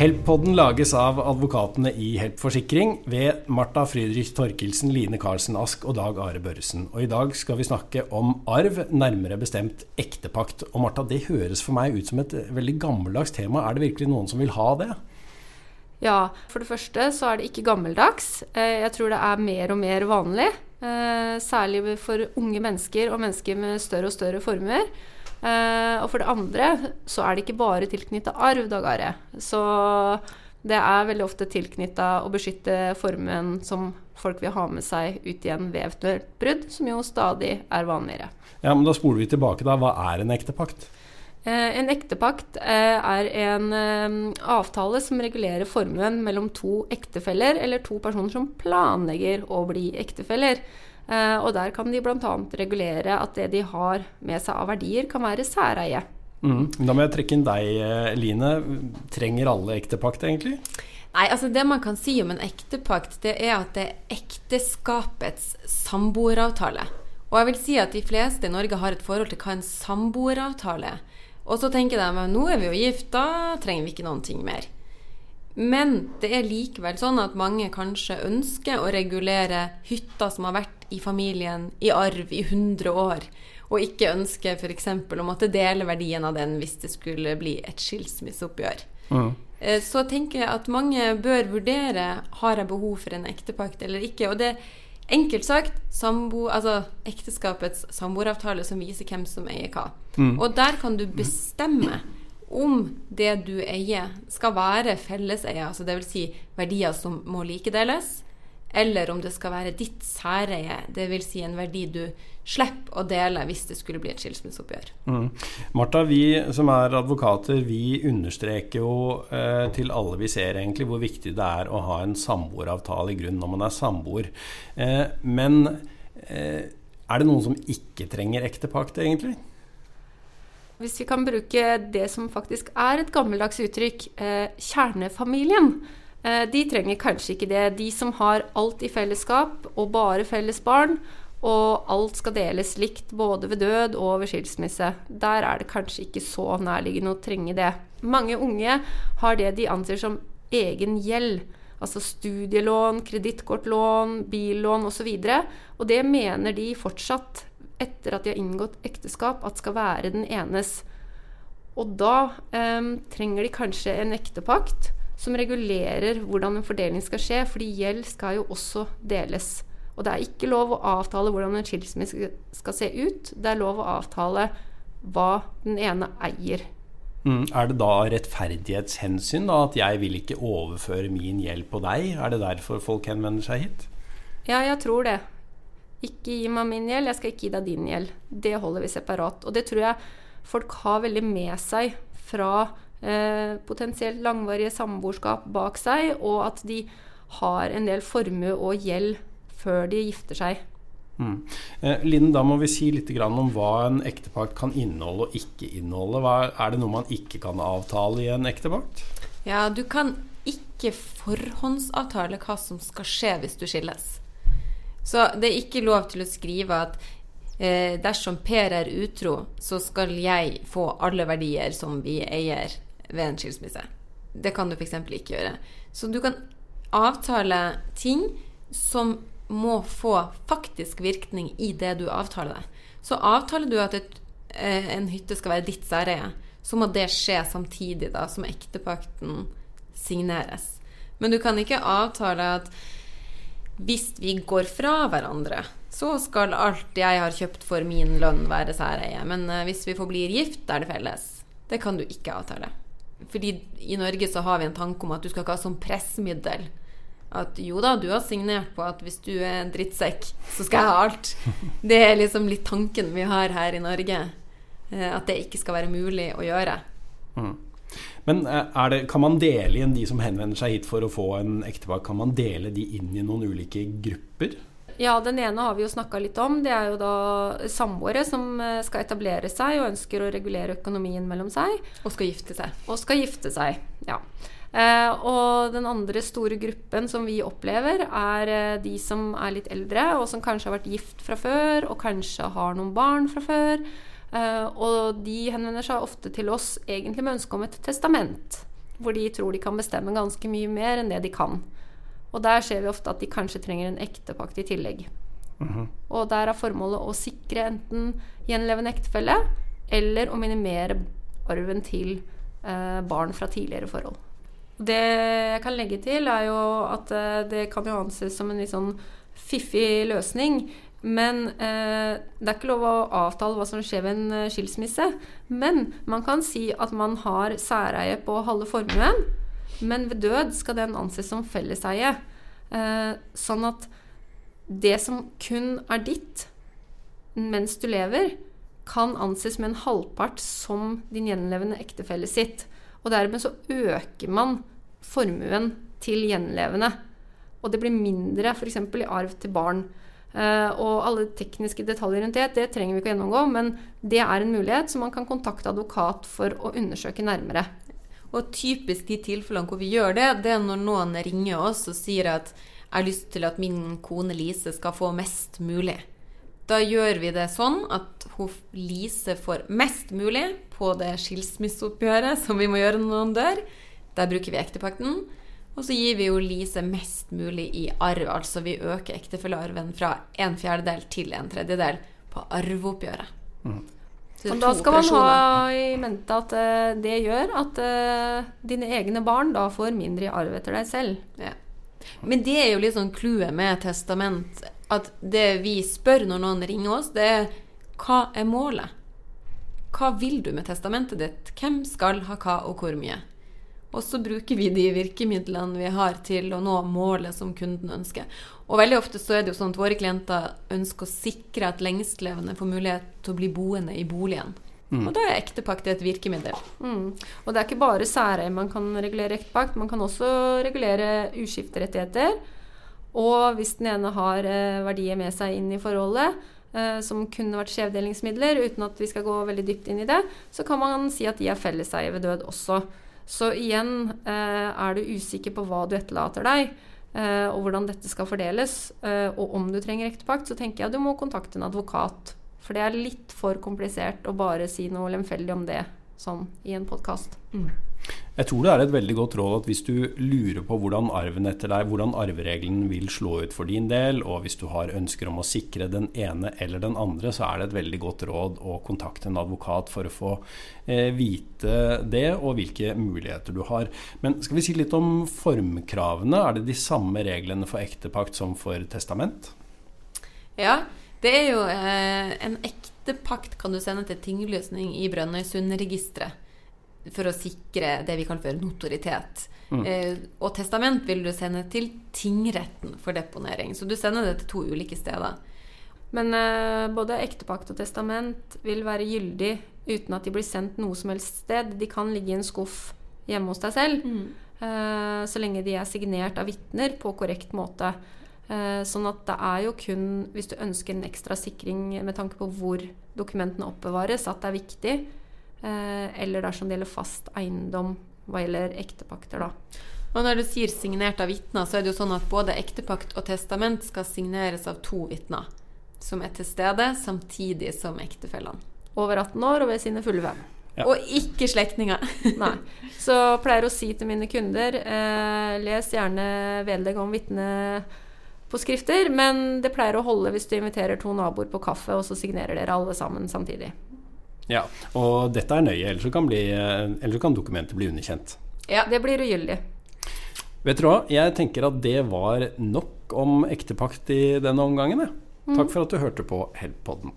Help-podden lages av advokatene i Help Forsikring ved Marta Friedrich Torkelsen, Line Karlsen Ask og Dag Are Børresen. Og i dag skal vi snakke om arv, nærmere bestemt ektepakt. Og Marta, det høres for meg ut som et veldig gammeldags tema. Er det virkelig noen som vil ha det? Ja, for det første så er det ikke gammeldags. Eh, jeg tror det er mer og mer vanlig. Eh, særlig for unge mennesker og mennesker med større og større formuer. Uh, og for det andre så er det ikke bare tilknytta arv, Dag Are. Så det er veldig ofte tilknytta å beskytte formuen som folk vil ha med seg ut igjen ved eventuelt brudd, som jo stadig er vanligere. Ja, men Da spoler vi tilbake. da. Hva er en ektepakt? Uh, en ektepakt uh, er en avtale som regulerer formuen mellom to ektefeller, eller to personer som planlegger å bli ektefeller. Eh, og der kan de bl.a. regulere at det de har med seg av verdier, kan være særeie. Mm. Da må jeg trekke inn deg, eh, Line. Trenger alle ektepakt, egentlig? Nei, altså Det man kan si om en ektepakt, det er at det er ekteskapets samboeravtale. Og jeg vil si at de fleste i Norge har et forhold til hva en samboeravtale er. Og så tenker de at nå er vi jo gift, da trenger vi ikke noen ting mer. Men det er likevel sånn at mange kanskje ønsker å regulere hytta som har vært i familien i arv i 100 år, og ikke ønsker f.eks. å måtte dele verdien av den hvis det skulle bli et skilsmisseoppgjør. Mm. Så tenker jeg at mange bør vurdere har jeg behov for en ektepakt eller ikke. Og det enkelt sagt sambo, altså ekteskapets samboeravtale som viser hvem som eier hva. Mm. Og der kan du bestemme om det du eier, skal være felleseie, altså dvs. Si verdier som må likedeles, eller om det skal være ditt særeie, dvs. Si en verdi du slipper å dele hvis det skulle bli et skilsmisseoppgjør. Mm. Martha, vi som er advokater, vi understreker jo eh, til alle vi ser egentlig hvor viktig det er å ha en samboeravtale i grunn når man er samboer. Eh, men eh, er det noen som ikke trenger ektepakt, egentlig? Hvis vi kan bruke det som faktisk er et gammeldags uttrykk, eh, kjernefamilien. Eh, de trenger kanskje ikke det. De som har alt i fellesskap og bare felles barn, og alt skal deles likt både ved død og ved skilsmisse. Der er det kanskje ikke så nærliggende å trenge det. Mange unge har det de anser som egen gjeld. Altså studielån, kredittkortlån, billån osv. Og, så og det mener de fortsatt etter at de har inngått ekteskap, at skal være den enes. Og da eh, trenger de kanskje en ektepakt som regulerer hvordan en fordeling skal skje, fordi gjeld skal jo også deles. Og det er ikke lov å avtale hvordan en skilsmisse skal se ut. Det er lov å avtale hva den ene eier. Mm. Er det da rettferdighetshensyn da, at jeg vil ikke overføre min gjeld på deg? Er det derfor folk henvender seg hit? Ja, jeg tror det. Ikke gi meg min gjeld, jeg skal ikke gi deg din gjeld. Det holder vi separat. Og det tror jeg folk har veldig med seg fra potensielt langvarige samboerskap bak seg, og at de har en del formue og gjeld før de gifter seg. Mm. Eh, Linn, da må vi si litt om hva en ektepakt kan inneholde og ikke inneholde. Hva, er det noe man ikke kan avtale i en ektepakt? Ja, du kan ikke forhåndsavtale hva som skal skje hvis du skilles. Så det er ikke lov til å skrive at eh, dersom Per er utro, så skal jeg få alle verdier som vi eier ved en skilsmisse. Det kan du f.eks. ikke gjøre. Så du kan avtale ting som må få faktisk virkning i det du avtaler deg. Så avtaler du at et, eh, en hytte skal være ditt særeie, så må det skje samtidig da som ektepakten signeres. Men du kan ikke avtale at hvis vi går fra hverandre, så skal alt jeg har kjøpt for min lønn, være særeie. Men uh, hvis vi forblir gift, er det felles. Det kan du ikke avtale. Fordi i Norge så har vi en tanke om at du skal ikke ha som pressmiddel. At jo da, du har signert på at hvis du er en drittsekk, så skal jeg ha alt. Det er liksom litt tanken vi har her i Norge. Uh, at det ikke skal være mulig å gjøre. Mm. Men eh, det, kan man dele igjen de som henvender seg hit for å få en ektepar, kan man dele de inn i noen ulike grupper? Ja, den ene har vi jo snakka litt om. Det er jo da samboere som eh, skal etablere seg og ønsker å regulere økonomien mellom seg. Og skal gifte seg. Og skal gifte seg, ja. Eh, og den andre store gruppen som vi opplever, er eh, de som er litt eldre, og som kanskje har vært gift fra før, og kanskje har noen barn fra før. Uh, og de henvender seg ofte til oss egentlig med ønske om et testament. hvor de tror de kan bestemme ganske mye mer enn det de kan. Og der ser vi ofte at de kanskje trenger en ektepakt i tillegg. Og der er formålet å sikre enten gjenlevende ektefelle eller å minimere arven til eh, barn fra tidligere forhold. Det jeg kan legge til, er jo at eh, det kan jo anses som en litt sånn fiffig løsning. Men eh, det er ikke lov å avtale hva som skjer ved en eh, skilsmisse. Men man kan si at man har særeie på halve formuen, men ved død skal den anses som felleseie. Eh, sånn at det som kun er ditt mens du lever, kan anses med en halvpart som din gjenlevende ektefelle sitt. Og dermed så øker man formuen til gjenlevende. Og det blir mindre f.eks. i arv til barn. Uh, og alle tekniske detaljer rundt det, det trenger vi ikke å gjennomgå, men det er en mulighet, så man kan kontakte advokat for å undersøke nærmere. Og typisk de tilfellene hvor vi gjør det, det er når noen ringer oss og sier at jeg har lyst til at min kone Lise skal få mest mulig. Da gjør vi det sånn at Lise får mest mulig på det skilsmisseoppgjøret som vi må gjøre når noen dør. Der bruker vi ektepakten. Og så gir vi jo Lise mest mulig i arv. Altså vi øker ektefellearven fra en fjerdedel til en tredjedel på arveoppgjøret. Mm. Og da skal man ha i mente at uh, det gjør at uh, dine egne barn da får mindre i arv etter deg selv. Ja. Men det er jo litt sånn clouet med testament. At det vi spør når noen ringer oss, det er hva er målet? Hva vil du med testamentet ditt? Hvem skal ha hva, og hvor mye? Og så bruker vi de virkemidlene vi har til å nå målet som kunden ønsker. Og veldig ofte så er det jo sånn at våre klienter ønsker å sikre at lengstlevende får mulighet til å bli boende i boligen. Mm. Og da er ektepakt et virkemiddel. Mm. Og det er ikke bare særeie man kan regulere ektepakt, man kan også regulere uskifterettigheter. Og hvis den ene har eh, verdier med seg inn i forholdet, eh, som kunne vært skjevdelingsmidler, uten at vi skal gå veldig dypt inn i det, så kan man si at de er felleseie ved død også. Så igjen, eh, er du usikker på hva du etterlater deg, eh, og hvordan dette skal fordeles, eh, og om du trenger ektepakt, så tenker jeg du må kontakte en advokat. For det er litt for komplisert å bare si noe lemfeldig om det sånn i en podkast. Mm. Jeg tror det er et veldig godt råd at hvis du lurer på hvordan arven etter deg, hvordan arveregelen vil slå ut for din del, og hvis du har ønsker om å sikre den ene eller den andre, så er det et veldig godt råd å kontakte en advokat for å få eh, vite det, og hvilke muligheter du har. Men skal vi si litt om formkravene? Er det de samme reglene for ektepakt som for testament? Ja, det er jo eh, en ektepakt kan du sende til tingløsning i Brønnøysundregisteret for å sikre det vi kaller for notoritet. Mm. Eh, og testament vil du sende til tingretten for deponering. Så du sender det til to ulike steder. Men eh, både ektepakt og testament vil være gyldig uten at de blir sendt noe som helst sted. De kan ligge i en skuff hjemme hos deg selv, mm. eh, så lenge de er signert av vitner på korrekt måte. Eh, sånn at det er jo kun hvis du ønsker en ekstra sikring med tanke på hvor dokumentene oppbevares, at det er viktig. Eh, eller dersom det gjelder fast eiendom hva gjelder ektepakter, da. Og når du sier signert av vitner, så er det jo sånn at både ektepakt og testament skal signeres av to vitner som er til stede samtidig som ektefellene. Over 18 år og ved sine fulle fem. Ja. Og ikke slektninger. Nei. Så pleier å si til mine kunder eh, les gjerne vedlegg om vitne på skrifter, men det pleier å holde hvis du inviterer to naboer på kaffe, og så signerer dere alle sammen samtidig. Ja, og dette er nøye, ellers kan, bli, ellers kan dokumentet bli underkjent. Ja, det blir ugyldig. Vet dere hva, jeg tenker at det var nok om ektepakt i denne omgangen. Mm. Takk for at du hørte på Help-podden.